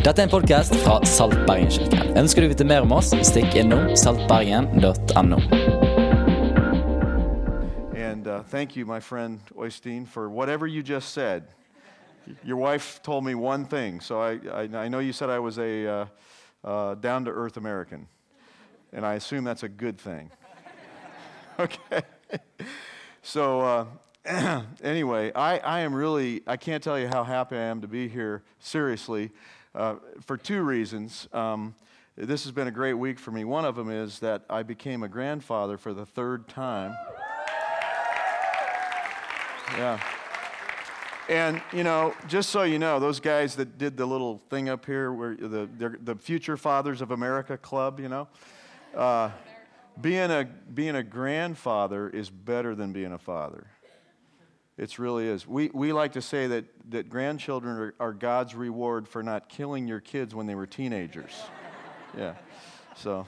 Dette er en podkast fra Salt Bergen-kirken. Ønsker du å vite mer om oss, stikk innom saltbergen.no. And uh, thank you, my friend Oystein, for whatever you just said. Your wife told me one thing, so I, I, I know you said I was a uh, uh, down to earth American, and I assume that's a good thing. okay. so, uh, anyway, I, I am really, I can't tell you how happy I am to be here, seriously, uh, for two reasons. Um, this has been a great week for me. One of them is that I became a grandfather for the third time. Yeah. And, you know, just so you know, those guys that did the little thing up here, where the, the Future Fathers of America Club, you know, uh, being, a, being a grandfather is better than being a father. It really is. We, we like to say that, that grandchildren are, are God's reward for not killing your kids when they were teenagers. yeah. So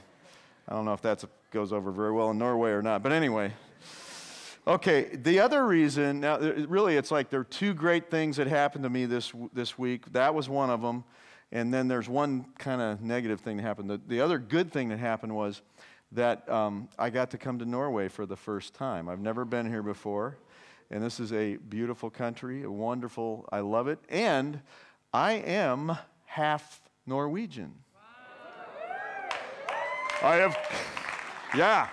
I don't know if that goes over very well in Norway or not. But anyway, Okay, the other reason, now really it's like there are two great things that happened to me this, this week. That was one of them. And then there's one kind of negative thing that happened. The, the other good thing that happened was that um, I got to come to Norway for the first time. I've never been here before. And this is a beautiful country, a wonderful, I love it. And I am half Norwegian. I have, yeah.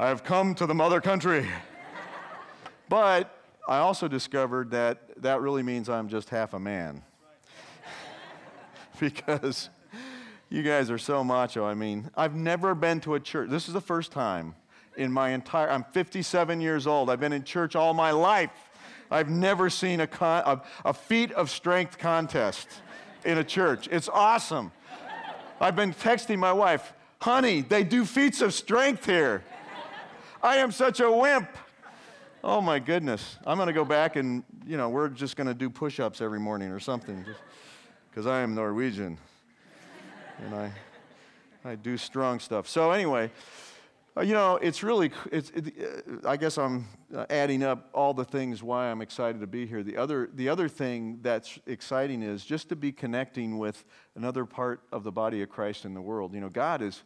I have come to the mother country. but I also discovered that that really means I'm just half a man. because you guys are so macho. I mean, I've never been to a church. This is the first time in my entire I'm 57 years old. I've been in church all my life. I've never seen a, con, a, a feat of strength contest in a church. It's awesome. I've been texting my wife, honey, they do feats of strength here. I am such a wimp. Oh my goodness. I'm going to go back and, you know, we're just going to do push ups every morning or something because I am Norwegian and I, I do strong stuff. So, anyway, you know, it's really, it's, it, uh, I guess I'm uh, adding up all the things why I'm excited to be here. The other, the other thing that's exciting is just to be connecting with another part of the body of Christ in the world. You know, God is,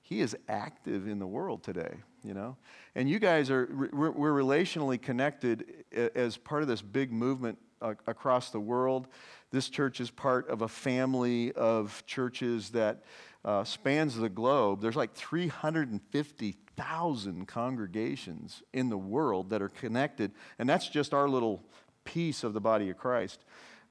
He is active in the world today you know? And you guys are, we're, we're relationally connected as part of this big movement uh, across the world. This church is part of a family of churches that uh, spans the globe. There's like 350,000 congregations in the world that are connected, and that's just our little piece of the body of Christ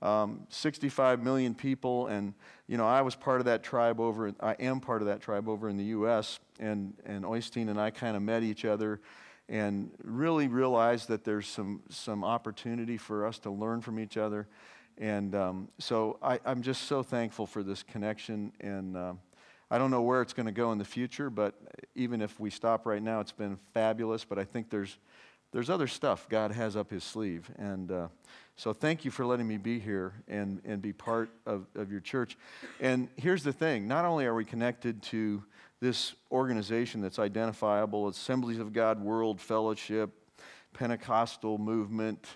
um, 65 million people, and you know I was part of that tribe over. I am part of that tribe over in the U.S. And and Oystein and I kind of met each other, and really realized that there's some some opportunity for us to learn from each other, and um, so I, am just so thankful for this connection and. Uh, I don't know where it's going to go in the future, but even if we stop right now, it's been fabulous. But I think there's, there's other stuff God has up his sleeve. And uh, so thank you for letting me be here and, and be part of, of your church. And here's the thing not only are we connected to this organization that's identifiable Assemblies of God World Fellowship, Pentecostal movement,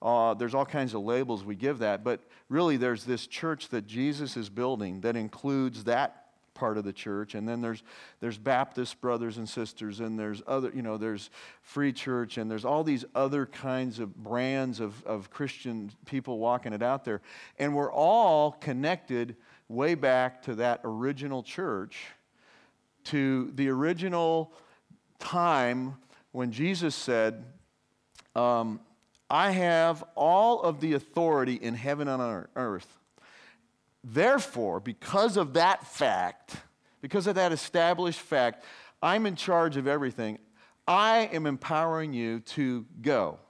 uh, there's all kinds of labels we give that, but really there's this church that Jesus is building that includes that part of the church. And then there's there's baptist brothers and sisters and there's other you know there's free church and there's all these other kinds of brands of, of christian people walking it out there. And we're all connected way back to that original church to the original time when jesus said um, i have all of the authority in heaven and on earth Therefore, because of that fact, because of that established fact, I'm in charge of everything. I am empowering you to go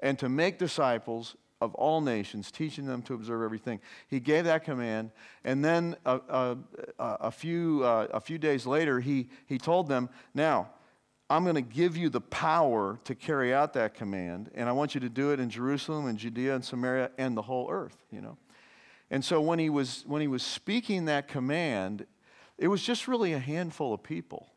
and to make disciples of all nations, teaching them to observe everything. He gave that command, and then a, a, a few, uh, a few days later, he, he told them, Now, I'm going to give you the power to carry out that command, and I want you to do it in Jerusalem and Judea and Samaria and the whole earth, you know. And so when he was, when he was speaking that command, it was just really a handful of people.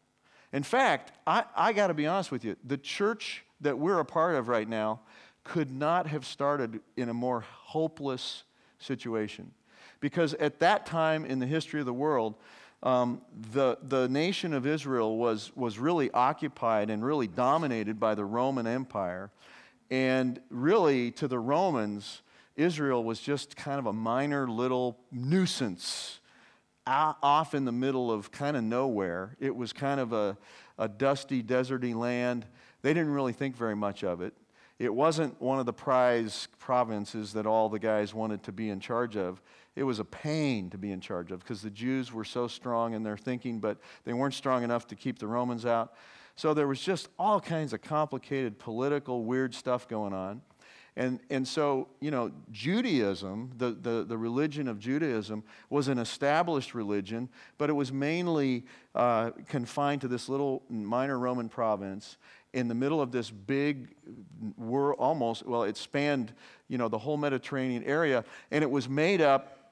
In fact, I, I got to be honest with you, the church that we're a part of right now could not have started in a more hopeless situation. Because at that time in the history of the world, um, the, the nation of Israel was, was really occupied and really dominated by the Roman Empire. And really, to the Romans, Israel was just kind of a minor little nuisance off in the middle of kind of nowhere. It was kind of a, a dusty, deserty land. They didn't really think very much of it. It wasn't one of the prize provinces that all the guys wanted to be in charge of. It was a pain to be in charge of because the Jews were so strong in their thinking, but they weren't strong enough to keep the Romans out. So there was just all kinds of complicated political, weird stuff going on. And, and so, you know, Judaism, the, the, the religion of Judaism, was an established religion, but it was mainly uh, confined to this little minor Roman province in the middle of this big world, almost, well, it spanned, you know, the whole Mediterranean area, and it was made up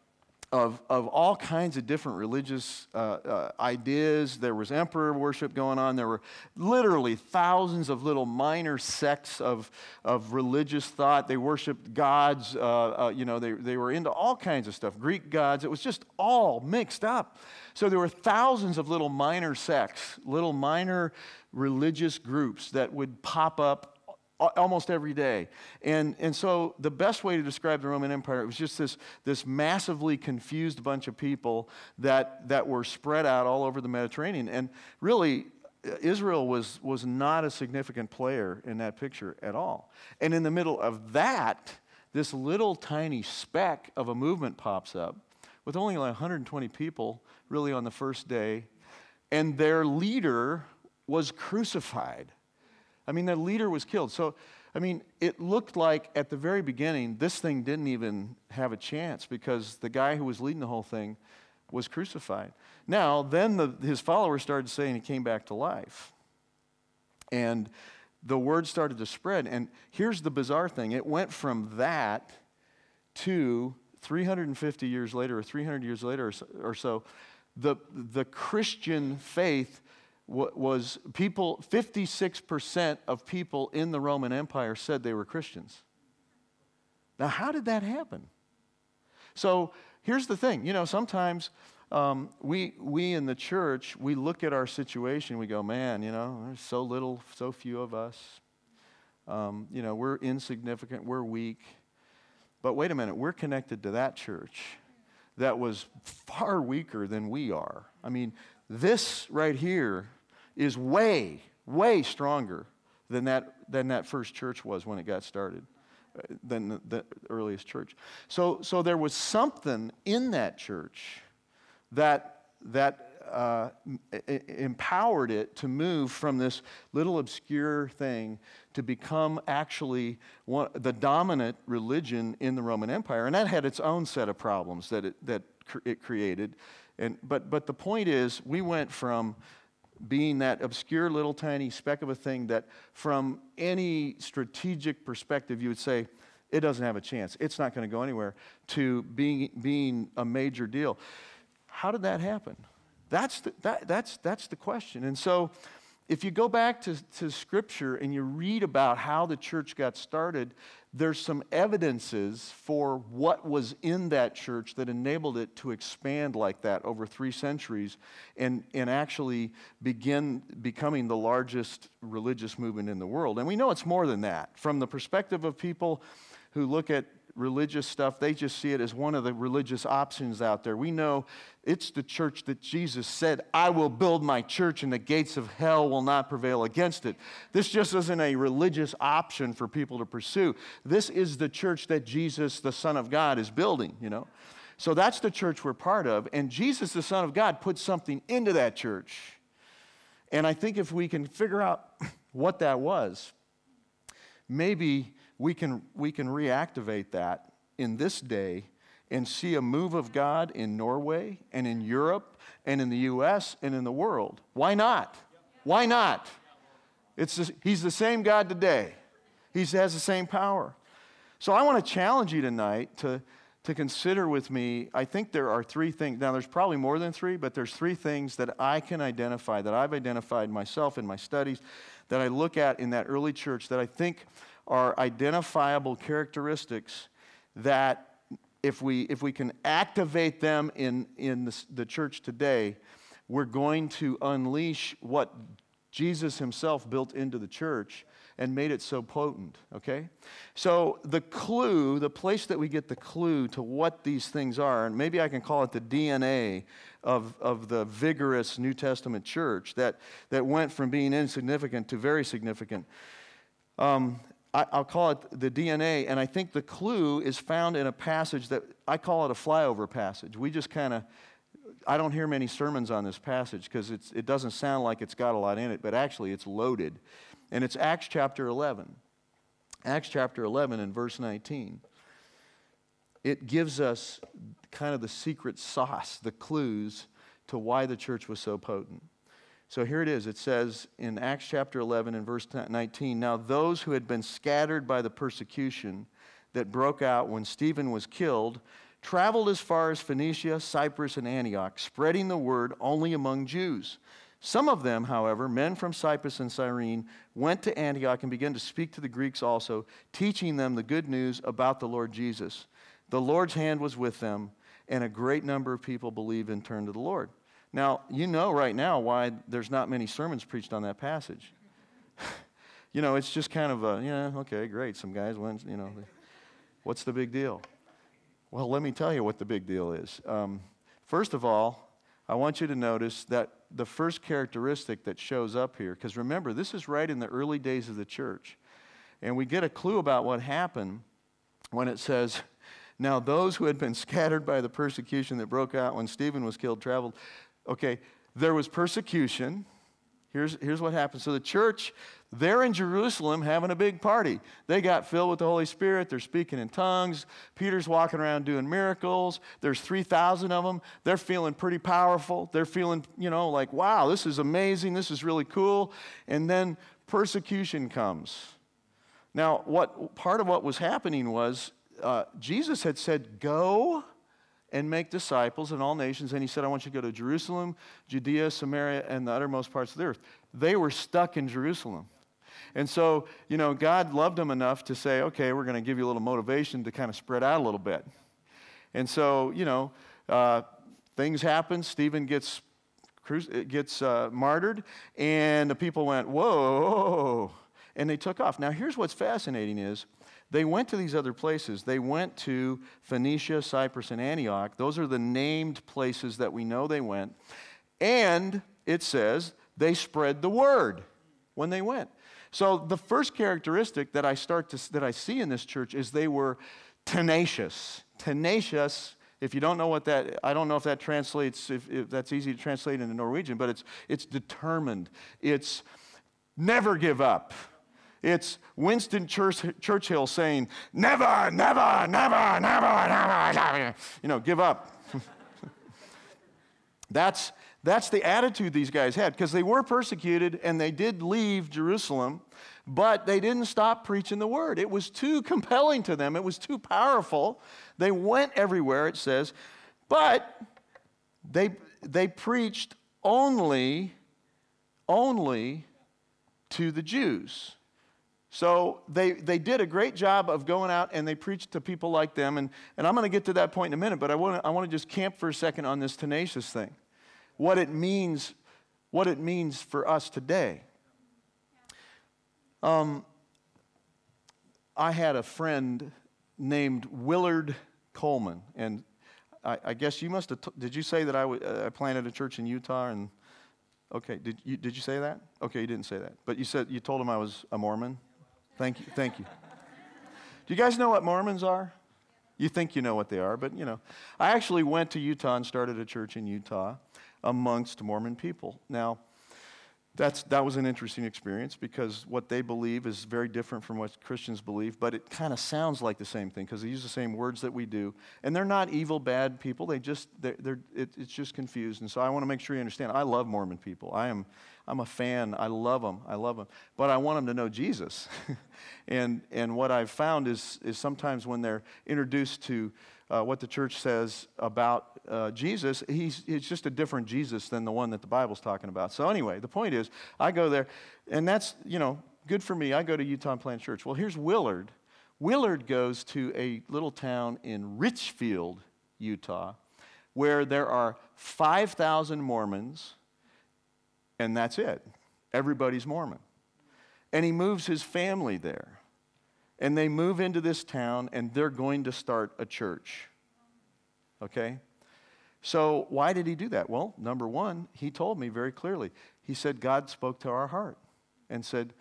of, of all kinds of different religious uh, uh, ideas. There was emperor worship going on. There were literally thousands of little minor sects of, of religious thought. They worshiped gods. Uh, uh, you know, they, they were into all kinds of stuff, Greek gods. It was just all mixed up. So there were thousands of little minor sects, little minor religious groups that would pop up almost every day. And, and so the best way to describe the Roman Empire, it was just this, this massively confused bunch of people that, that were spread out all over the Mediterranean. And really, Israel was, was not a significant player in that picture at all. And in the middle of that, this little tiny speck of a movement pops up with only like 120 people really on the first day. And their leader was crucified. I mean, the leader was killed. So, I mean, it looked like at the very beginning, this thing didn't even have a chance because the guy who was leading the whole thing was crucified. Now, then the, his followers started saying he came back to life. And the word started to spread. And here's the bizarre thing it went from that to 350 years later, or 300 years later, or so, or so the, the Christian faith was people, 56% of people in the Roman Empire said they were Christians. Now, how did that happen? So here's the thing you know, sometimes um, we, we in the church, we look at our situation, we go, man, you know, there's so little, so few of us. Um, you know, we're insignificant, we're weak. But wait a minute, we're connected to that church that was far weaker than we are. I mean, this right here is way, way stronger than that, than that first church was when it got started, uh, than the, the earliest church. So, so there was something in that church that, that uh, empowered it to move from this little obscure thing to become actually one, the dominant religion in the Roman Empire. And that had its own set of problems that it, that it created. And, but, but the point is, we went from being that obscure little tiny speck of a thing that, from any strategic perspective, you would say, it doesn't have a chance. It's not going to go anywhere, to being, being a major deal. How did that happen? That's the, that, that's, that's the question. And so, if you go back to, to Scripture and you read about how the church got started, there's some evidences for what was in that church that enabled it to expand like that over three centuries and, and actually begin becoming the largest religious movement in the world. And we know it's more than that. From the perspective of people who look at religious stuff, they just see it as one of the religious options out there. We know it's the church that Jesus said, I will build my church and the gates of hell will not prevail against it. This just isn't a religious option for people to pursue. This is the church that Jesus, the Son of God, is building, you know. So that's the church we're part of. And Jesus, the Son of God, put something into that church. And I think if we can figure out what that was, maybe we can, we can reactivate that in this day and see a move of God in Norway and in Europe and in the US and in the world. Why not? Why not? It's the, he's the same God today. He has the same power. So I want to challenge you tonight to, to consider with me. I think there are three things. Now, there's probably more than three, but there's three things that I can identify, that I've identified myself in my studies, that I look at in that early church that I think are identifiable characteristics that if we, if we can activate them in, in the, the church today, we're going to unleash what Jesus himself built into the church and made it so potent, okay? So, the clue, the place that we get the clue to what these things are, and maybe I can call it the DNA of, of the vigorous New Testament church that, that went from being insignificant to very significant. Um, I, will call it the DNA, and I think the clue is found in a passage that I call it a flyover passage. We just kind of, I don't hear many sermons on this passage because it doesn't sound like it's got a lot in it, but actually it's loaded. And it's Acts chapter 11. Acts chapter 11 and verse 19. It gives us kind of the secret sauce, the clues to why the church was so potent. So here it is. It says in Acts chapter 11 and verse 19 Now those who had been scattered by the persecution that broke out when Stephen was killed traveled as far as Phoenicia, Cyprus, and Antioch, spreading the word only among Jews. Some of them, however, men from Cyprus and Cyrene, went to Antioch and began to speak to the Greeks also, teaching them the good news about the Lord Jesus. The Lord's hand was with them, and a great number of people believed and turned to the Lord. Now, you know right now why there's not many sermons preached on that passage. you know, it's just kind of a, yeah, okay, great. Some guys went, you know, what's the big deal? Well, let me tell you what the big deal is. Um, first of all, I want you to notice that the first characteristic that shows up here, because remember, this is right in the early days of the church. And we get a clue about what happened when it says, Now those who had been scattered by the persecution that broke out when Stephen was killed traveled Okay, there was persecution. Here's, here's what happened. So the church, they're in Jerusalem having a big party. They got filled with the Holy Spirit. They're speaking in tongues. Peter's walking around doing miracles. There's 3,000 of them. They're feeling pretty powerful. They're feeling, you know, like, wow, this is amazing. This is really cool. And then persecution comes. Now, what part of what was happening was uh, Jesus had said, go and make disciples in all nations. And he said, I want you to go to Jerusalem, Judea, Samaria, and the uttermost parts of the earth. They were stuck in Jerusalem. And so, you know, God loved them enough to say, okay, we're going to give you a little motivation to kind of spread out a little bit. And so, you know, uh, things happen. Stephen gets, gets uh, martyred, and the people went, whoa, and they took off. Now, here's what's fascinating is, they went to these other places. They went to Phoenicia, Cyprus, and Antioch. Those are the named places that we know they went. And it says they spread the word when they went. So the first characteristic that I start to that I see in this church is they were tenacious. Tenacious. If you don't know what that, I don't know if that translates, if, if that's easy to translate into Norwegian, but it's it's determined. It's never give up. It's Winston Churchill saying, never, never, never, never, never, never. You know, give up. that's, that's the attitude these guys had because they were persecuted and they did leave Jerusalem, but they didn't stop preaching the word. It was too compelling to them, it was too powerful. They went everywhere, it says, but they, they preached only, only to the Jews. So they, they did a great job of going out and they preached to people like them. And, and I'm going to get to that point in a minute, but I want to I wanna just camp for a second on this tenacious thing. What it means, what it means for us today. Um, I had a friend named Willard Coleman, and I, I guess you must have. T- did you say that I, w- uh, I planted a church in Utah? And okay, did you did you say that? Okay, you didn't say that, but you said you told him I was a Mormon. Thank you. Thank you. Do you guys know what Mormons are? You think you know what they are, but you know. I actually went to Utah and started a church in Utah amongst Mormon people. Now, that's, that was an interesting experience because what they believe is very different from what Christians believe, but it kind of sounds like the same thing because they use the same words that we do. And they're not evil, bad people. They just, they're, they're it, it's just confused. And so I want to make sure you understand. I love Mormon people. I am, I'm a fan. I love them. I love them. But I want them to know Jesus. and, and what I've found is, is sometimes when they're introduced to uh, what the church says about uh, Jesus, he's, he's just a different Jesus than the one that the Bible's talking about. So, anyway, the point is, I go there, and that's, you know, good for me. I go to Utah plant church. Well, here's Willard. Willard goes to a little town in Richfield, Utah, where there are 5,000 Mormons, and that's it. Everybody's Mormon. And he moves his family there. And they move into this town, and they're going to start a church. Okay? So, why did he do that? Well, number one, he told me very clearly. He said, God spoke to our heart and said,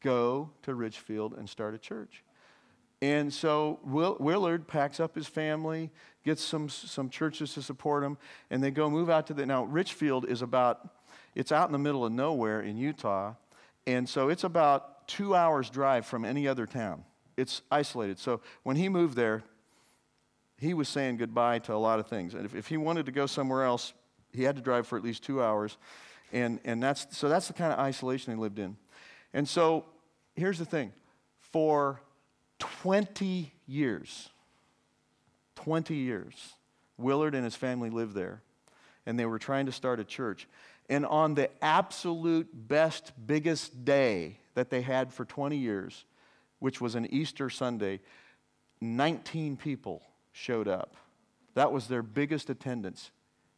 Go to Richfield and start a church. And so Willard packs up his family, gets some, some churches to support him, and they go move out to the. Now, Richfield is about, it's out in the middle of nowhere in Utah, and so it's about two hours' drive from any other town. It's isolated. So when he moved there, he was saying goodbye to a lot of things. And if, if he wanted to go somewhere else, he had to drive for at least two hours. And, and that's, so that's the kind of isolation he lived in. And so here's the thing for 20 years, 20 years, Willard and his family lived there, and they were trying to start a church. And on the absolute best, biggest day that they had for 20 years, which was an Easter Sunday, 19 people showed up. That was their biggest attendance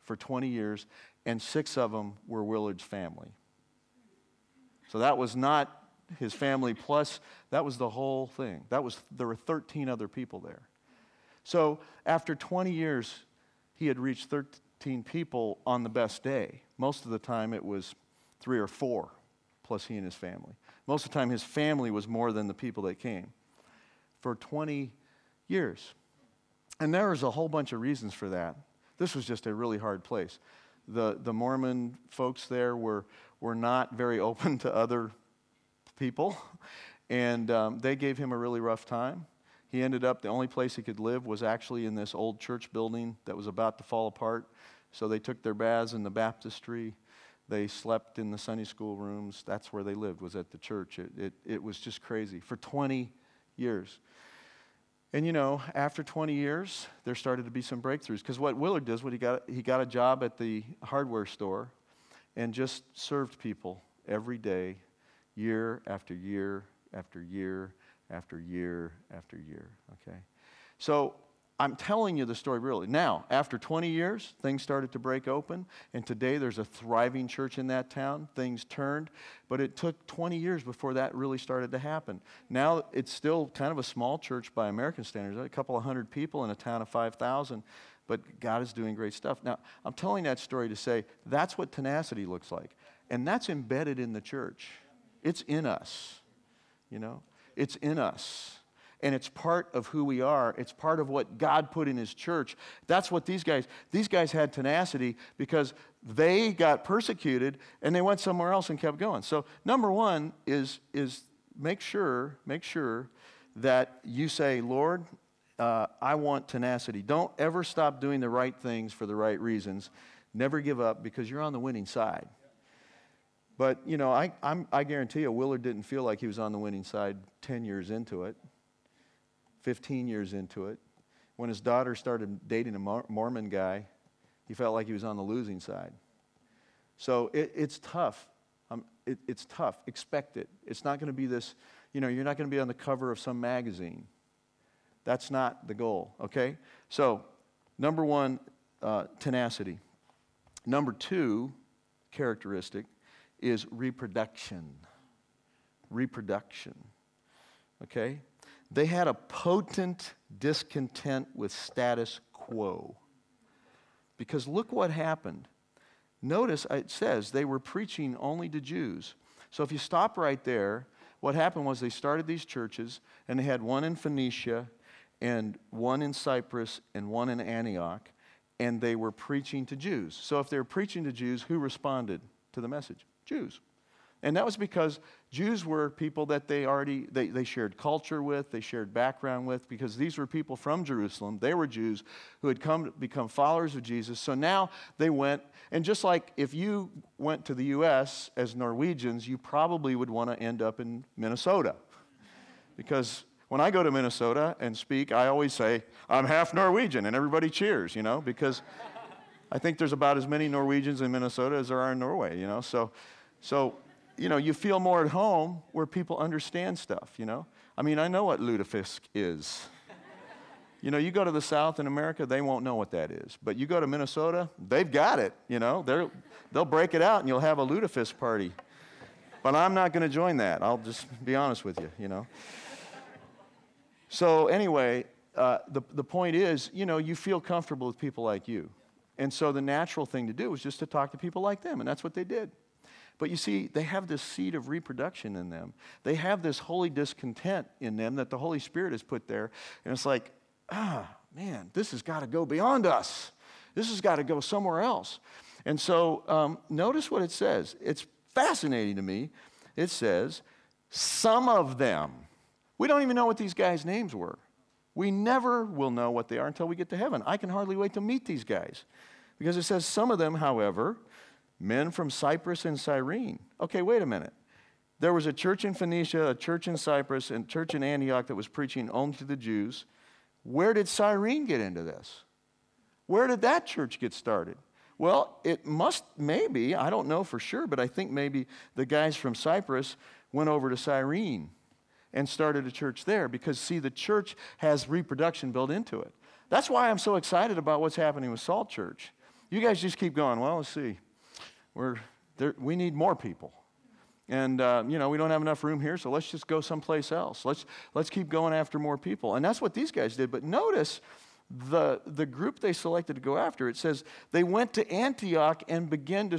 for 20 years, and six of them were Willard's family. So that was not his family plus, that was the whole thing. That was, there were 13 other people there. So after 20 years, he had reached 13 people on the best day. Most of the time it was three or four, plus he and his family. Most of the time his family was more than the people that came. For 20 years. And there was a whole bunch of reasons for that. This was just a really hard place. The, the Mormon folks there were, were not very open to other people, and um, they gave him a really rough time. He ended up, the only place he could live was actually in this old church building that was about to fall apart. So they took their baths in the baptistry. They slept in the Sunday school rooms. That's where they lived, was at the church. It, it, it was just crazy for 20 years. And you know, after 20 years, there started to be some breakthroughs. Because what Willard does, what he got, he got a job at the hardware store and just served people every day, year after year after year after year after year. Okay? So I'm telling you the story really. Now, after 20 years, things started to break open, and today there's a thriving church in that town. Things turned, but it took 20 years before that really started to happen. Now it's still kind of a small church by American standards, a couple of hundred people in a town of 5,000, but God is doing great stuff. Now, I'm telling that story to say that's what tenacity looks like, and that's embedded in the church. It's in us, you know, it's in us and it's part of who we are. It's part of what God put in His church. That's what these guys, these guys had tenacity because they got persecuted and they went somewhere else and kept going. So, number one is, is make sure, make sure that you say, Lord, uh, I want tenacity. Don't ever stop doing the right things for the right reasons. Never give up because you're on the winning side. But, you know, I, I'm, I guarantee you, Willard didn't feel like he was on the winning side 10 years into it. 15 years into it. When his daughter started dating a Mormon guy, he felt like he was on the losing side. So it, it's tough. Um, it, it's tough. Expect it. It's not going to be this, you know, you're not going to be on the cover of some magazine. That's not the goal, okay? So, number one, uh, tenacity. Number two characteristic is reproduction. Reproduction, okay? They had a potent discontent with status quo. Because look what happened. Notice it says they were preaching only to Jews. So if you stop right there, what happened was they started these churches, and they had one in Phoenicia, and one in Cyprus, and one in Antioch, and they were preaching to Jews. So if they were preaching to Jews, who responded to the message? Jews. And that was because Jews were people that they already they, they shared culture with, they shared background with, because these were people from Jerusalem. They were Jews who had come to become followers of Jesus. So now they went, and just like if you went to the US as Norwegians, you probably would want to end up in Minnesota. Because when I go to Minnesota and speak, I always say, I'm half Norwegian, and everybody cheers, you know, because I think there's about as many Norwegians in Minnesota as there are in Norway, you know. So so you know, you feel more at home where people understand stuff, you know. I mean, I know what lutefisk is. You know, you go to the South in America, they won't know what that is. But you go to Minnesota, they've got it. You know, they they'll break it out and you'll have a lutefisk party. But I'm not going to join that. I'll just be honest with you, you know. So, anyway, uh, the, the point is, you know, you feel comfortable with people like you. And so the natural thing to do was just to talk to people like them, and that's what they did. But you see, they have this seed of reproduction in them. They have this holy discontent in them that the Holy Spirit has put there. And it's like, ah, man, this has got to go beyond us. This has got to go somewhere else. And so um, notice what it says. It's fascinating to me. It says, some of them. We don't even know what these guys' names were. We never will know what they are until we get to heaven. I can hardly wait to meet these guys. Because it says, some of them, however, men from Cyprus and Cyrene. Okay, wait a minute. There was a church in Phoenicia, a church in Cyprus, and a church in Antioch that was preaching only to the Jews. Where did Cyrene get into this? Where did that church get started? Well, it must, maybe, I don't know for sure, but I think maybe the guys from Cyprus went over to Cyrene and started a church there because, see, the church has reproduction built into it. That's why I'm so excited about what's happening with Salt Church. You guys just keep going. Well, let's see. We're there, we need more people. And, uh, you know, we don't have enough room here, so let's just go someplace else. Let's, let's keep going after more people. And that's what these guys did. But notice the, the group they selected to go after. It says they went to Antioch and began to,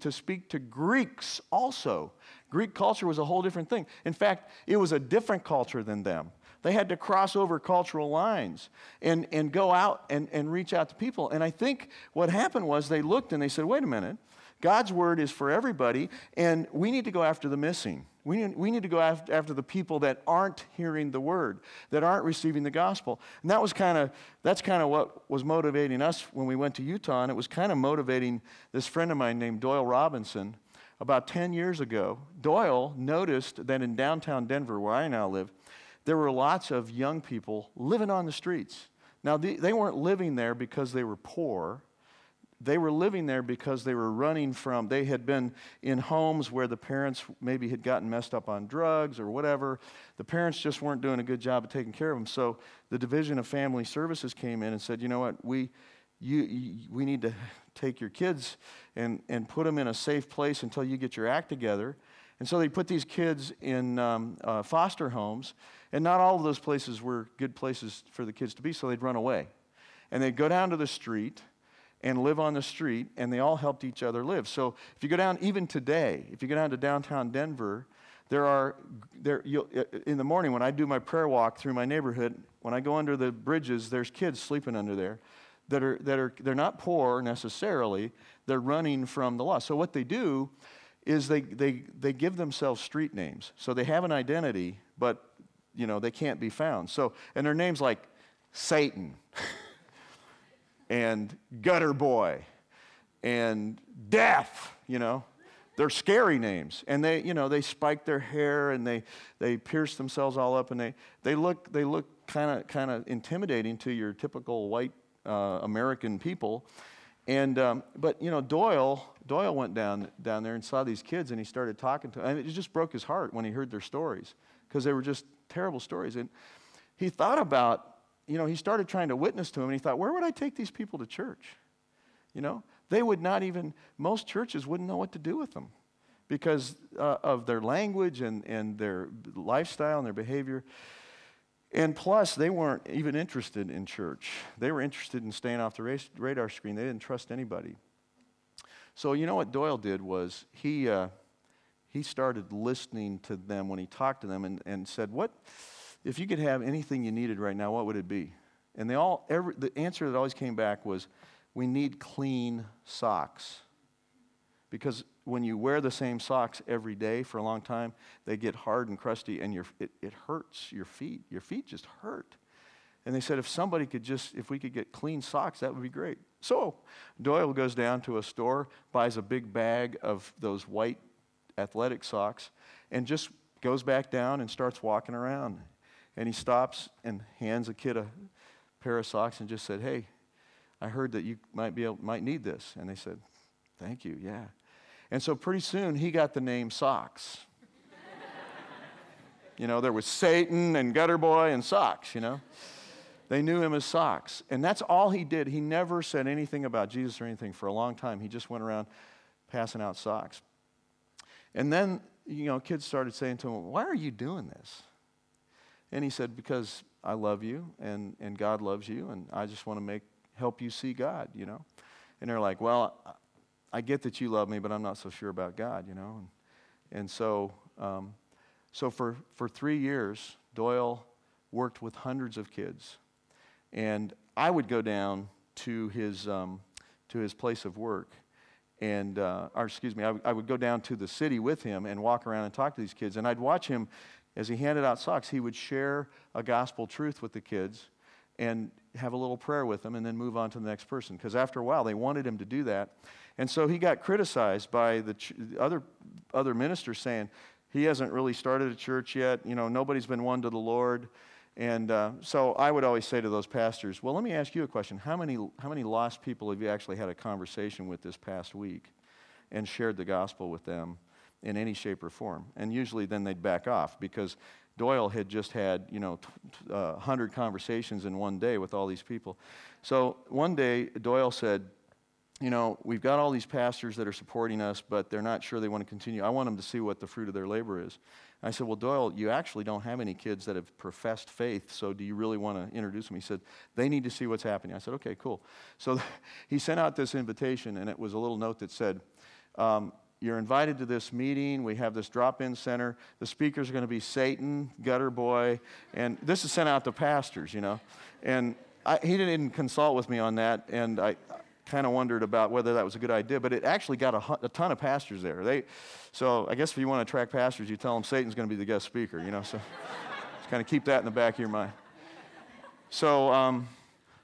to speak to Greeks also. Greek culture was a whole different thing. In fact, it was a different culture than them. They had to cross over cultural lines and, and go out and, and reach out to people. And I think what happened was they looked and they said, wait a minute, God's word is for everybody, and we need to go after the missing. We need, we need to go after, after the people that aren't hearing the word, that aren't receiving the gospel. And that was kind of, that's kind of what was motivating us when we went to Utah, and it was kind of motivating this friend of mine named Doyle Robinson about 10 years ago, Doyle noticed that in downtown Denver, where I now live, there were lots of young people living on the streets. Now, they weren't living there because they were poor. They were living there because they were running from, they had been in homes where the parents maybe had gotten messed up on drugs or whatever. The parents just weren't doing a good job of taking care of them. So the Division of Family Services came in and said, you know what, we, you, you, we need to take your kids and, and put them in a safe place until you get your act together. And so they put these kids in um, uh, foster homes, and not all of those places were good places for the kids to be, so they'd run away. And they'd go down to the street and live on the street, and they all helped each other live. So if you go down, even today, if you go down to downtown Denver, there are, there, in the morning when I do my prayer walk through my neighborhood, when I go under the bridges, there's kids sleeping under there that are, that are they're not poor necessarily, they're running from the law. So what they do is they, they, they give themselves street names. So they have an identity, but you know, they can't be found. So, and their names like Satan and Gutter Boy and Death, you know. They're scary names. And they, you know, they spike their hair and they, they pierce themselves all up and they, they look, they look kind of kind of intimidating to your typical white uh, American people. And, um, but, you know, Doyle, Doyle went down, down there and saw these kids and he started talking to them. It just broke his heart when he heard their stories because they were just terrible stories. And he thought about, you know, he started trying to witness to them and he thought, where would I take these people to church? You know, they would not even, most churches wouldn't know what to do with them because uh, of their language and, and their lifestyle and their behavior. And plus, they weren't even interested in church. They were interested in staying off the radar screen. They didn't trust anybody. So, you know what Doyle did was he, uh, he started listening to them when he talked to them and, and said, What, if you could have anything you needed right now, what would it be? And they all, every, the answer that always came back was, We need clean socks. Because when you wear the same socks every day for a long time, they get hard and crusty and your, it, it hurts your feet. Your feet just hurt. And they said, if somebody could just, if we could get clean socks, that would be great. So Doyle goes down to a store, buys a big bag of those white athletic socks, and just goes back down and starts walking around. And he stops and hands a kid a pair of socks and just said, Hey, I heard that you might be able, might need this. And they said, Thank you, yeah. And so pretty soon he got the name Socks. You know, there was Satan and Gutter Boy and Socks, you know. They knew him as Socks. And that's all he did. He never said anything about Jesus or anything for a long time. He just went around passing out socks. And then, you know, kids started saying to him, Why are you doing this? And he said, Because I love you and, and God loves you, and I just want to make help you see God, you know. And they're like, Well, I get that you love me, but I'm not so sure about God, you know. And, and so um, so for, for three years, Doyle worked with hundreds of kids. And I would go down to his, um, to his place of work. And, uh, or excuse me, I, w- I would go down to the city with him and walk around and talk to these kids. And I'd watch him as he handed out socks. He would share a gospel truth with the kids and have a little prayer with them and then move on to the next person. Because after a while, they wanted him to do that. And so he got criticized by the ch- other, other ministers saying, he hasn't really started a church yet. You know, nobody's been won to the Lord. And uh, so I would always say to those pastors, well, let me ask you a question. How many, how many lost people have you actually had a conversation with this past week and shared the gospel with them in any shape or form? And usually then they'd back off because Doyle had just had, you know, t- uh, 100 conversations in one day with all these people. So one day Doyle said, you know, we've got all these pastors that are supporting us, but they're not sure they want to continue. I want them to see what the fruit of their labor is. And I said, Well, Doyle, you actually don't have any kids that have professed faith, so do you really want to introduce them? He said, They need to see what's happening. I said, Okay, cool. So he sent out this invitation, and it was a little note that said, um, You're invited to this meeting. We have this drop in center. The speakers are going to be Satan, Gutter Boy, and this is sent out to pastors, you know. And I, he didn't consult with me on that, and I, kind of wondered about whether that was a good idea, but it actually got a, a, ton of pastors there. They, so I guess if you want to attract pastors, you tell them Satan's going to be the guest speaker, you know, so just kind of keep that in the back of your mind. So, um,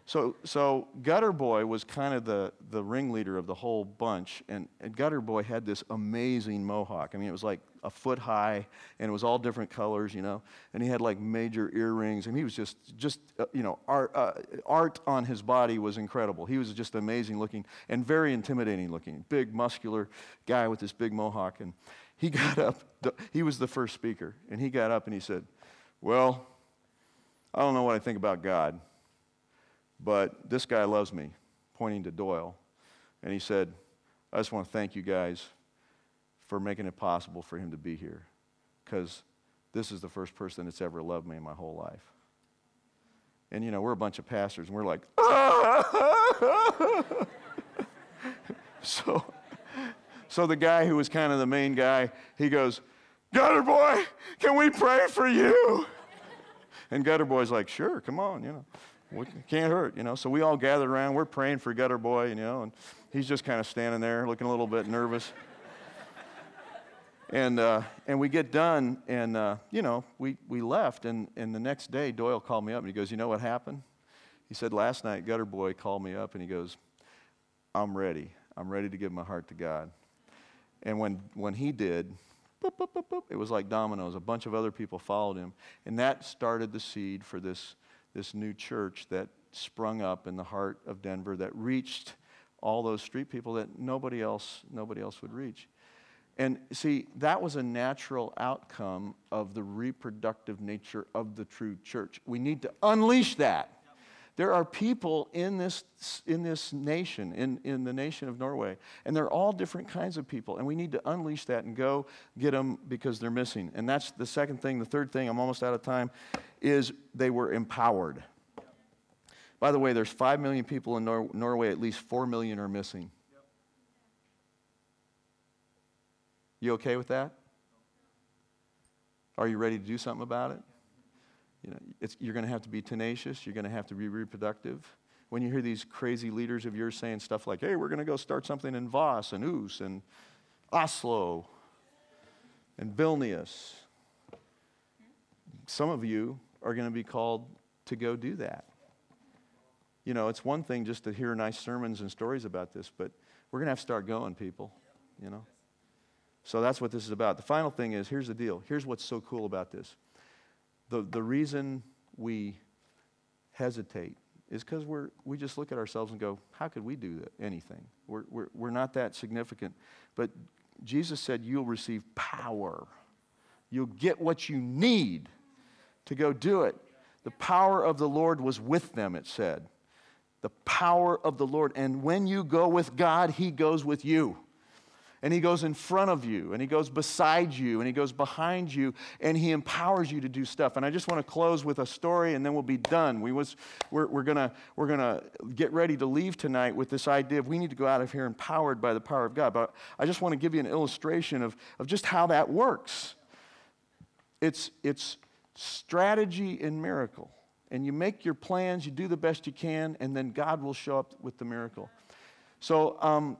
so, so Gutter Boy was kind of the, the ringleader of the whole bunch, and, and Gutter Boy had this amazing mohawk. I mean, it was like a foot high, and it was all different colors, you know. And he had like major earrings, and he was just, just uh, you know, art, uh, art on his body was incredible. He was just amazing looking and very intimidating looking. Big, muscular guy with this big mohawk, and he got up. He was the first speaker, and he got up and he said, "Well, I don't know what I think about God." But this guy loves me, pointing to Doyle. And he said, I just want to thank you guys for making it possible for him to be here because this is the first person that's ever loved me in my whole life. And, you know, we're a bunch of pastors, and we're like, so, so the guy who was kind of the main guy, he goes, Gutter boy, can we pray for you? And Gutter boy's like, sure, come on, you know we can't hurt, you know. So we all gathered around. We're praying for Gutter Boy, you know, and he's just kind of standing there looking a little bit nervous. and, uh, and we get done, and, uh, you know, we, we left. And, and the next day, Doyle called me up and he goes, You know what happened? He said, Last night, Gutter Boy called me up and he goes, I'm ready. I'm ready to give my heart to God. And when, when he did, boop, boop, boop, it was like dominoes. A bunch of other people followed him. And that started the seed for this this new church that sprung up in the heart of Denver that reached all those street people that nobody else nobody else would reach. And see, that was a natural outcome of the reproductive nature of the true church. We need to unleash that. There are people in this, in this nation, in, in the nation of Norway, and they're all different kinds of people, and we need to unleash that and go get them because they're missing. And that's the second thing. The third thing, I'm almost out of time, is they were empowered. By the way, there's 5 million people in Nor- Norway, at least 4 million are missing. You okay with that? Are you ready to do something about it? You know, you're going to have to be tenacious. You're going to have to be reproductive. When you hear these crazy leaders of yours saying stuff like, hey, we're going to go start something in Voss and Os and Oslo and Vilnius, some of you are going to be called to go do that. You know, it's one thing just to hear nice sermons and stories about this, but we're going to have to start going, people, you know. So that's what this is about. The final thing is here's the deal. Here's what's so cool about this. The, the reason we hesitate is because we're, we just look at ourselves and go, how could we do that, anything? We're, we're, we're not that significant. But Jesus said, you'll receive power You'll get what you need to go do it. The power of the Lord was with them, it said. The power of the Lord. And when you go with God, He goes with you and He goes in front of you, and He goes beside you, and He goes behind you, and He empowers you to do stuff. And I just want to close with a story, and then we'll be done. We was, we're, we're going we're gonna get ready to leave tonight with this idea of we need to go out of here empowered by the power of God. But I just want to give you an illustration of, of just how that works. It's, it's strategy and miracle. And you make your plans, you do the best you can, and then God will show up with the miracle. So, um,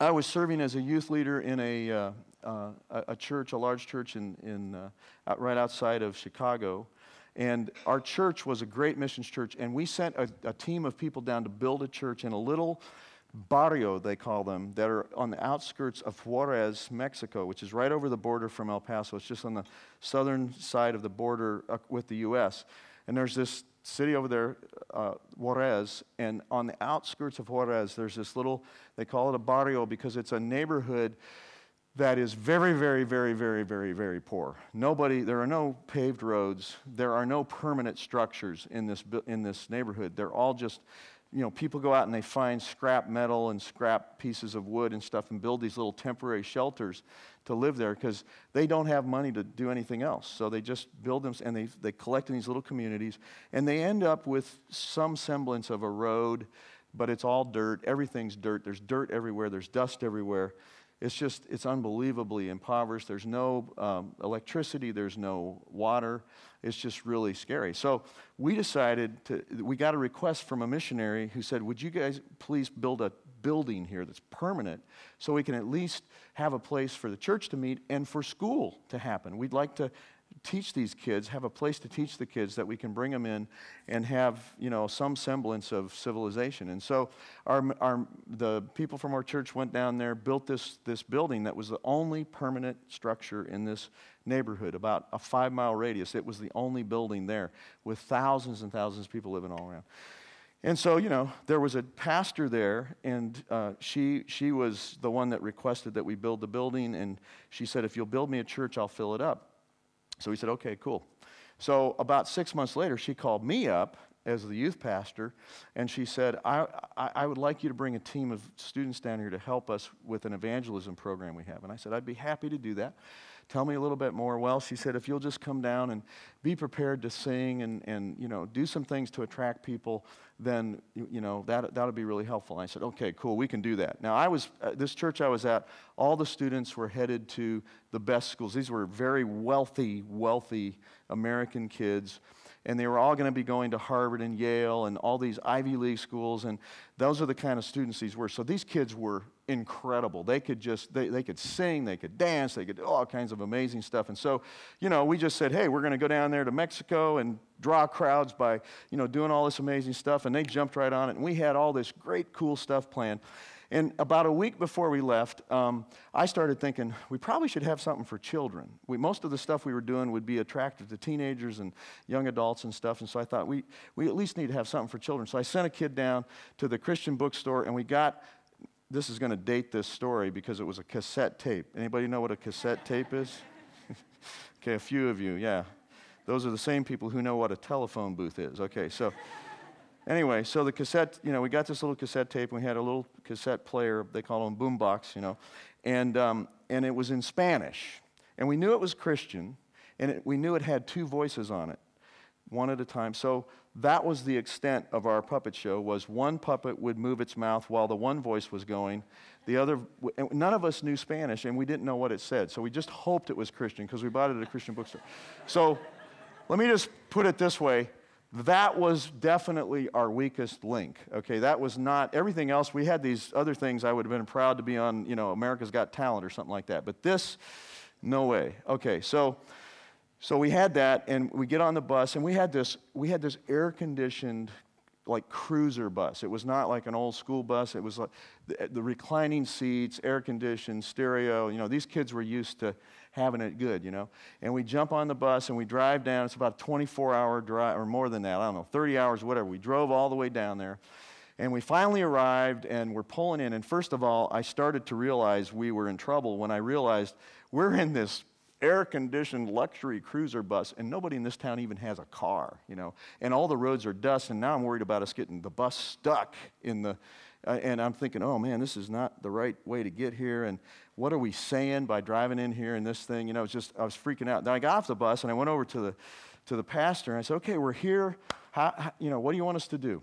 I was serving as a youth leader in a, uh, uh, a church, a large church in, in, uh, right outside of Chicago. And our church was a great missions church, and we sent a, a, team of people down to build a church in a little barrio, they call them, that are on the outskirts of Juarez, Mexico, which is right over the border from El Paso. It's just on the southern side of the border uh, with the U.S. And there's this city over there, uh, Juarez, and on the outskirts of Juarez, there's this little, they call it a barrio because it's a neighborhood that is very, very, very, very, very, very poor. Nobody, there are no paved roads, there are no permanent structures in this, in this neighborhood. They're all just you know, people go out and they find scrap metal and scrap pieces of wood and stuff and build these little temporary shelters to live there because they don't have money to do anything else. So they just build them and they, they collect in these little communities and they end up with some semblance of a road, but it's all dirt. Everything's dirt. There's dirt everywhere, there's dust everywhere. It's just, it's unbelievably impoverished. There's no um, electricity, there's no water. It's just really scary. So we decided to, we got a request from a missionary who said, Would you guys please build a building here that's permanent so we can at least have a place for the church to meet and for school to happen? We'd like to teach these kids, have a place to teach the kids that we can bring them in and have, you know, some semblance of civilization. And so our, our, the people from our church went down there, built this, this building that was the only permanent structure in this neighborhood, about a five mile radius. It was the only building there with thousands and thousands of people living all around. And so, you know, there was a pastor there, and uh, she, she was the one that requested that we build the building. And she said, If you'll build me a church, I'll fill it up. So we said, okay, cool. So about six months later, she called me up as the youth pastor, and she said, I, I, I, would like you to bring a team of students down here to help us with an evangelism program we have. And I said, I'd be happy to do that. Tell me a little bit more. Well, she said, if you'll just come down and be prepared to sing and, and you know, do some things to attract people, then, you, know, that, that'll be really helpful. And I said, okay, cool, we can do that. Now, I was, uh, this church I was at, all the students were headed to the best schools. These were very wealthy, wealthy American kids and they were all going to be going to Harvard and Yale and all these Ivy League schools, and those are the kind of students these were. So these kids were incredible. They could just, they, they could sing, they could dance, they could do all kinds of amazing stuff. And so, you know, we just said, hey, we're going to go down there to Mexico and draw crowds by, you know, doing all this amazing stuff. And they jumped right on it. And we had all this great, cool stuff planned. And about a week before we left, um, I started thinking we probably should have something for children. We, most of the stuff we were doing would be attractive to teenagers and young adults and stuff. And so I thought we, we at least need to have something for children. So I sent a kid down to the Christian bookstore and we got this is going to date this story because it was a cassette tape. Anybody know what a cassette tape is? okay, a few of you, yeah. Those are the same people who know what a telephone booth is. Okay, so Anyway, so the cassette, you know, we got this little cassette tape, and we had a little cassette player, they call them boombox, you know, and, um, and it was in Spanish. And we knew it was Christian, and it, we knew it had two voices on it, one at a time. So that was the extent of our puppet show, was one puppet would move its mouth while the one voice was going. The other, none of us knew Spanish, and we didn't know what it said. So we just hoped it was Christian, because we bought it at a Christian bookstore. So let me just put it this way that was definitely our weakest link. Okay, that was not everything else. We had these other things I would have been proud to be on, you know, America's Got Talent or something like that. But this, no way. Okay, so so we had that, and we get on the bus, and we had this we had this air conditioned like cruiser bus. It was not like an old school bus. It was like the, the reclining seats, air conditioned, stereo. You know, these kids were used to having it good, you know. And we jump on the bus and we drive down. It's about a 24 hour drive, or more than that, I don't know, 30 hours, whatever. We drove all the way down there. And we finally arrived and we're pulling in. And first of all, I started to realize we were in trouble when I realized we're in this air conditioned luxury cruiser bus, and nobody in this town even has a car, you know. And all the roads are dust, and now I'm worried about us getting the bus stuck in the. Uh, and I'm thinking, oh man, this is not the right way to get here. And what are we saying by driving in here and this thing? You know, it's just, I was freaking out. Then I got off the bus and I went over to the, to the pastor and I said, okay, we're here. How, how, you know, what do you want us to do?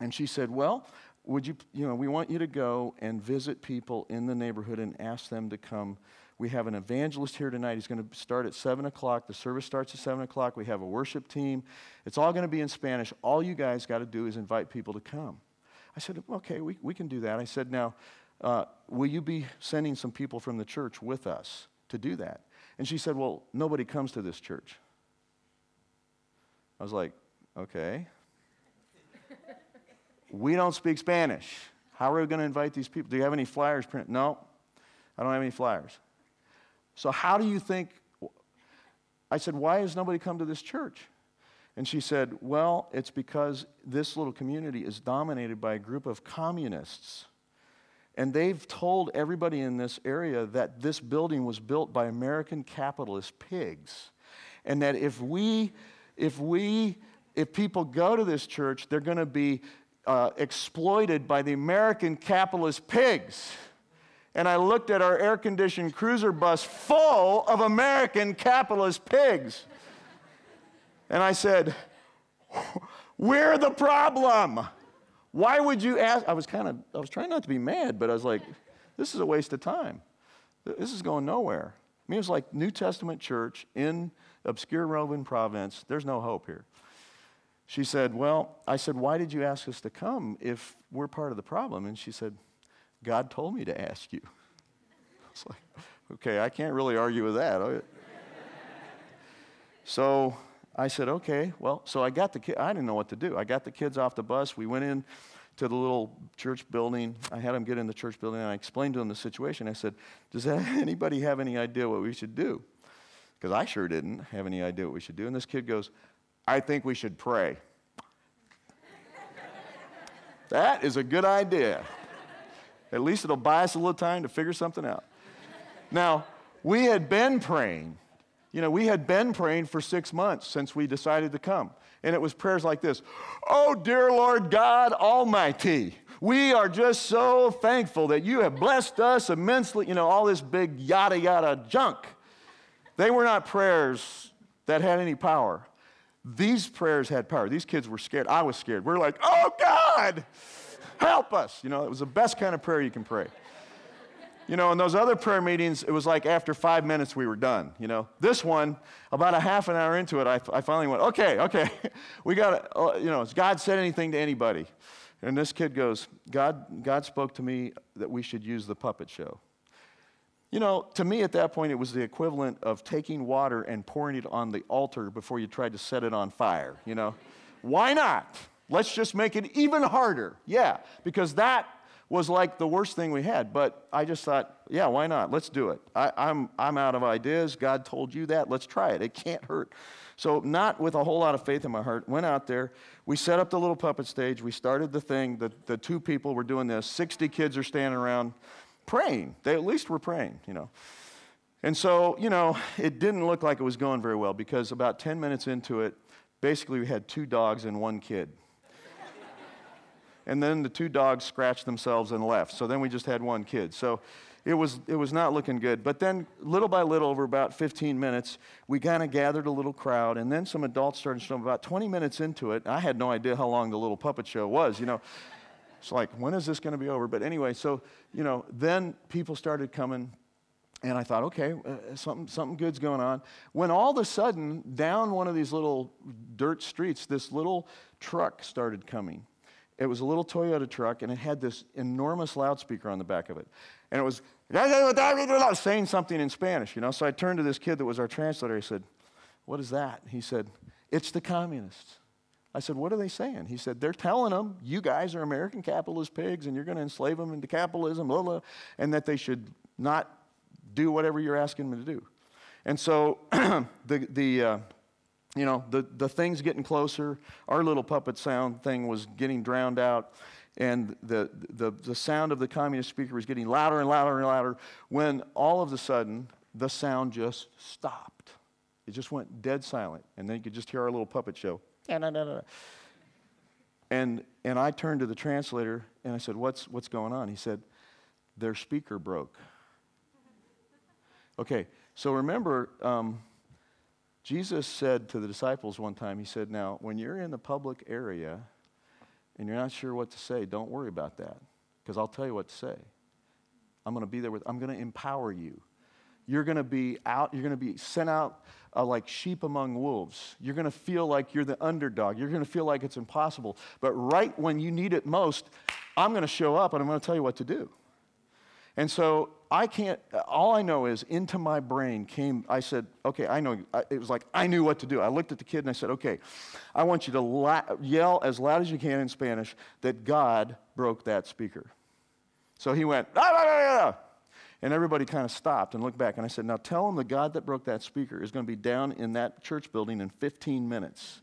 And she said, well, would you, you know, we want you to go and visit people in the neighborhood and ask them to come. We have an evangelist here tonight. He's going to start at 7 o'clock. The service starts at 7 o'clock. We have a worship team. It's all going to be in Spanish. All you guys got to do is invite people to come. I said, okay, we, we can do that. I said, now, uh, will you be sending some people from the church with us to do that? And she said, well, nobody comes to this church. I was like, okay. we don't speak Spanish. How are we going to invite these people? Do you have any flyers printed? No, I don't have any flyers. So, how do you think? I said, why has nobody come to this church? And she said, well, it's because this little community is dominated by a group of communists. And they've told everybody in this area that this building was built by American capitalist pigs. And that if we, if we, if people go to this church, they're going to be uh, exploited by the American capitalist pigs. And I looked at our air conditioned cruiser bus full of American capitalist pigs. And I said, We're the problem. Why would you ask? I was kind of, I was trying not to be mad, but I was like, This is a waste of time. This is going nowhere. I mean, it was like New Testament church in obscure Roman province. There's no hope here. She said, Well, I said, Why did you ask us to come if we're part of the problem? And she said, God told me to ask you. It's like, okay, I can't really argue with that. Oh, so I said, okay, well, so I got the kid, I didn't know what to do. I got the kids off the bus. We went in to the little church building. I had them get in the church building and I explained to them the situation. I said, does anybody have any idea what we should do? Because I sure didn't have any idea what we should do. And this kid goes, I think we should pray. that is a good idea. At least it'll buy us a little time to figure something out. Now, we had been praying you know, we had been praying for six months since we decided to come. And it was prayers like this Oh, dear Lord God Almighty, we are just so thankful that you have blessed us immensely. You know, all this big yada yada junk. They were not prayers that had any power. These prayers had power. These kids were scared. I was scared. We we're like, oh God, help us. You know, it was the best kind of prayer you can pray. You know, in those other prayer meetings, it was like after five minutes we were done. You know, this one, about a half an hour into it, I, I finally went, okay, okay, we got to, uh, you know, has God said anything to anybody? And this kid goes, God, God spoke to me that we should use the puppet show. You know, to me at that point, it was the equivalent of taking water and pouring it on the altar before you tried to set it on fire. You know, why not? Let's just make it even harder. Yeah, because that was like the worst thing we had. But I just thought, yeah, why not? Let's do it. I, am I'm, I'm out of ideas. God told you that. Let's try it. It can't hurt. So, not with a whole lot of faith in my heart, went out there. We set up the little puppet stage. We started the thing. The, the two people were doing this. 60 kids are standing around praying. They at least were praying, you know. And so, you know, it didn't look like it was going very well because about 10 minutes into it, basically we had two dogs and one kid and then the two dogs scratched themselves and left. So then we just had one kid. So it was, it was not looking good. But then, little by little, over about 15 minutes, we kind of gathered a little crowd, and then some adults started showing About 20 minutes into it, I had no idea how long the little puppet show was, you know. It's like, when is this going to be over? But anyway, so, you know, then people started coming, and I thought, okay, uh, something, something good's going on. When all of a sudden, down one of these little dirt streets, this little truck started coming. It was a little Toyota truck, and it had this enormous loudspeaker on the back of it. And it was saying something in Spanish, you know. So I turned to this kid that was our translator. I said, What is that? He said, It's the communists. I said, What are they saying? He said, They're telling them you guys are American capitalist pigs and you're going to enslave them into capitalism, blah, blah, and that they should not do whatever you're asking them to do. And so the, the, uh, you know, the, the thing's getting closer. Our little puppet sound thing was getting drowned out, and the, the, the sound of the communist speaker was getting louder and louder and louder when all of a sudden the sound just stopped. It just went dead silent. And then you could just hear our little puppet show. And, and I turned to the translator and I said, what's, what's going on? He said, Their speaker broke. Okay, so remember, um, Jesus said to the disciples one time, He said, Now, when you're in the public area and you're not sure what to say, don't worry about that because I'll tell you what to say. I'm going to be there with, I'm going to empower you. You're going to be out, you're going to be sent out uh, like sheep among wolves. You're going to feel like you're the underdog. You're going to feel like it's impossible. But right when you need it most, I'm going to show up and I'm going to tell you what to do. And so I can't, all I know is into my brain came, I said, okay, I know, it was like I knew what to do. I looked at the kid and I said, okay, I want you to la- yell as loud as you can in Spanish that God broke that speaker. So he went, ah, ah, ah, ah. and everybody kind of stopped and looked back. And I said, now tell him the God that broke that speaker is going to be down in that church building in 15 minutes.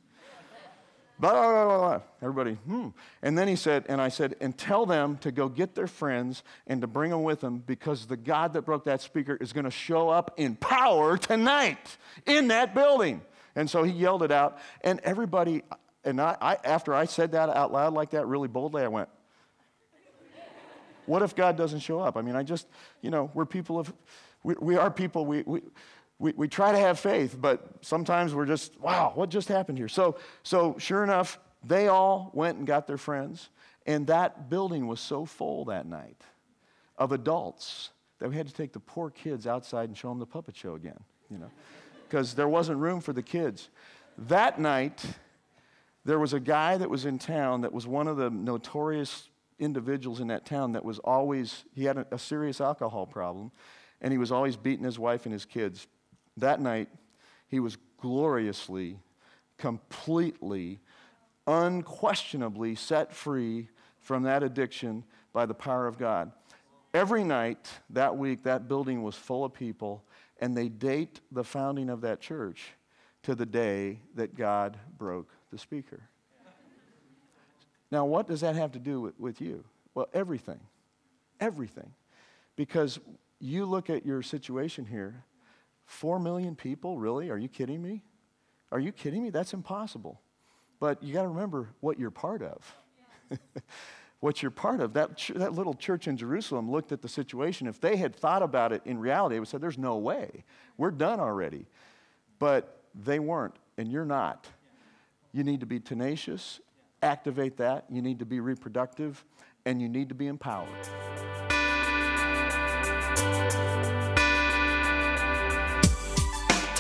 Blah, blah, blah, blah. Everybody, hmm. And then he said, and I said, and tell them to go get their friends and to bring them with them because the God that broke that speaker is going to show up in power tonight in that building. And so he yelled it out, and everybody, and I, I after I said that out loud like that, really boldly, I went, what if God doesn't show up? I mean, I just, you know, we're people of, we, we are people, we, we, we, we try to have faith, but sometimes we're just, wow, what just happened here? So, so sure enough, they all went and got their friends, and that building was so full that night of adults that we had to take the poor kids outside and show them the puppet show again, you know, because there wasn't room for the kids. That night, there was a guy that was in town that was one of the notorious individuals in that town that was always, he had a, a serious alcohol problem, and he was always beating his wife and his kids. That night, he was gloriously, completely, unquestionably set free from that addiction by the power of God. Every night that week, that building was full of people, and they date the founding of that church to the day that God broke the speaker. Now, what does that have to do with, with you? Well, everything. Everything. Because you look at your situation here Four million people? Really? Are you kidding me? Are you kidding me? That's impossible. But you got to remember what you're part of. what you're part of. That, ch- that little church in Jerusalem looked at the situation. If they had thought about it in reality, they would say, There's no way. We're done already. But they weren't, and you're not. You need to be tenacious, activate that. You need to be reproductive, and you need to be empowered.